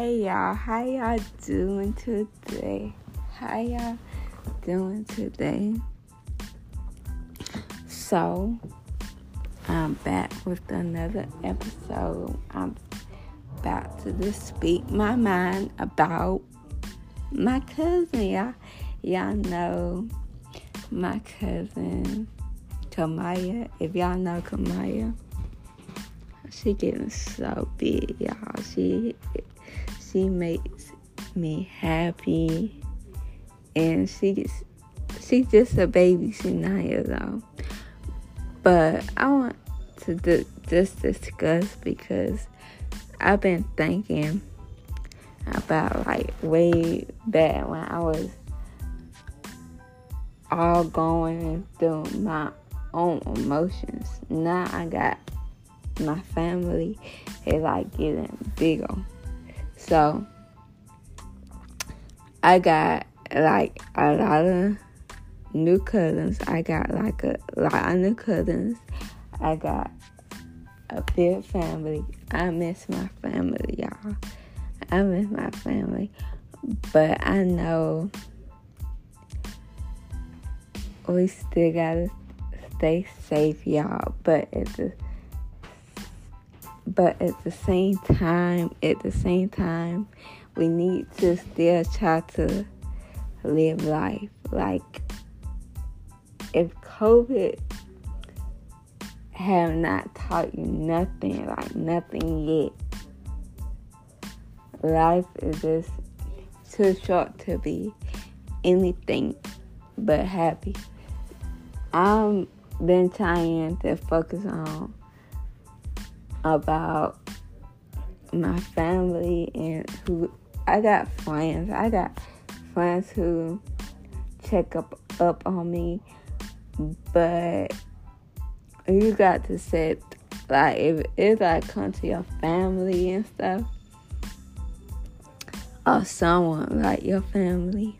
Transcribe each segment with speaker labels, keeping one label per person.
Speaker 1: Hey y'all, how y'all doing today? How y'all doing today? So, I'm back with another episode. I'm about to just speak my mind about my cousin. Y'all, y'all know my cousin Kamaya. If y'all know Kamaya, she getting so big, y'all. She she makes me happy, and she's she's just a baby. She's nine years old. But I want to do, just discuss because I've been thinking about like way back when I was all going through my own emotions. Now I got my family is like getting bigger. So I got like a lot of new cousins. I got like a lot of new cousins. I got a big family. I miss my family, y'all. I miss my family. But I know we still gotta stay safe, y'all. But at the but at the same time, at the same time, we need to still try to live life. Like if COVID have not taught you nothing, like nothing yet, life is just too short to be anything but happy. I've been trying to focus on about my family and who I got friends. I got friends who check up up on me, but you got to set like if if I come to your family and stuff or someone like your family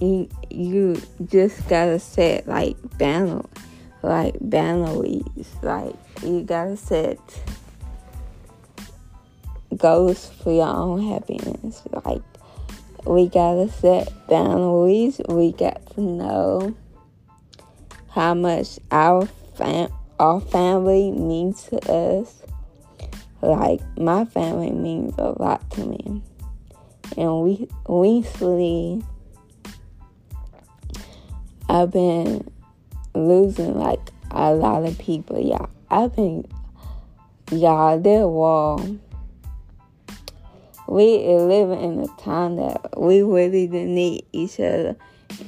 Speaker 1: you, you just gotta set like banner like boundaries like you gotta set goals for your own happiness. Like we gotta set boundaries. We got to know how much our fam- our family means to us. Like my family means a lot to me. And we recently I've been losing like a lot of people, y'all. I've been y'all there wall. We are living in a time that we really need each other.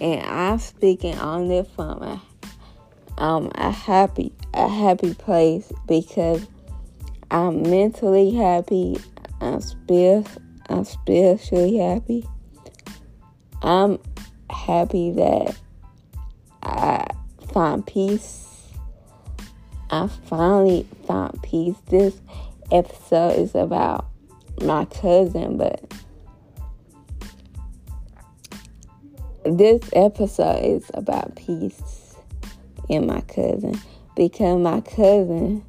Speaker 1: And I'm speaking on this from a um a happy a happy place because I'm mentally happy, I'm spirit I'm spiritually happy. I'm happy that I found peace. I finally found peace. This episode is about my cousin, but this episode is about peace in my cousin because my cousin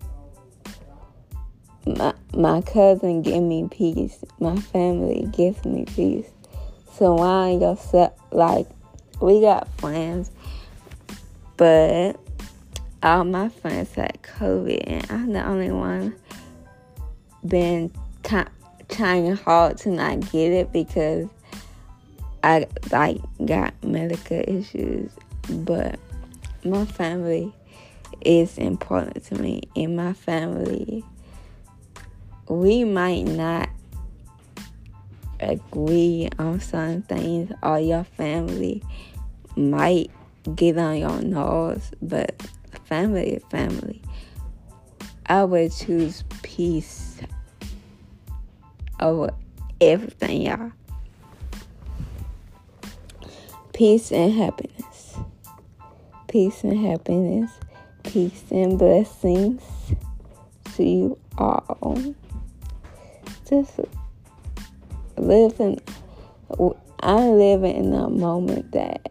Speaker 1: my, my cousin give me peace. My family gives me peace. So why yourself like we got friends but all my friends had COVID, and I'm the only one been t- trying hard to not get it because I like got medical issues. But my family is important to me. In my family, we might not agree on some things, or your family might get on your nose, but family is family. I would choose peace over everything, y'all. Peace and happiness. Peace and happiness. Peace and blessings to you all. Just living, I'm living in a moment that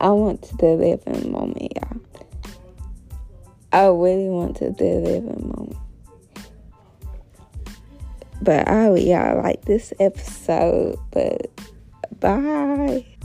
Speaker 1: I want to live in the moment, y'all. I really want to live in the moment. But I y'all like this episode. But bye.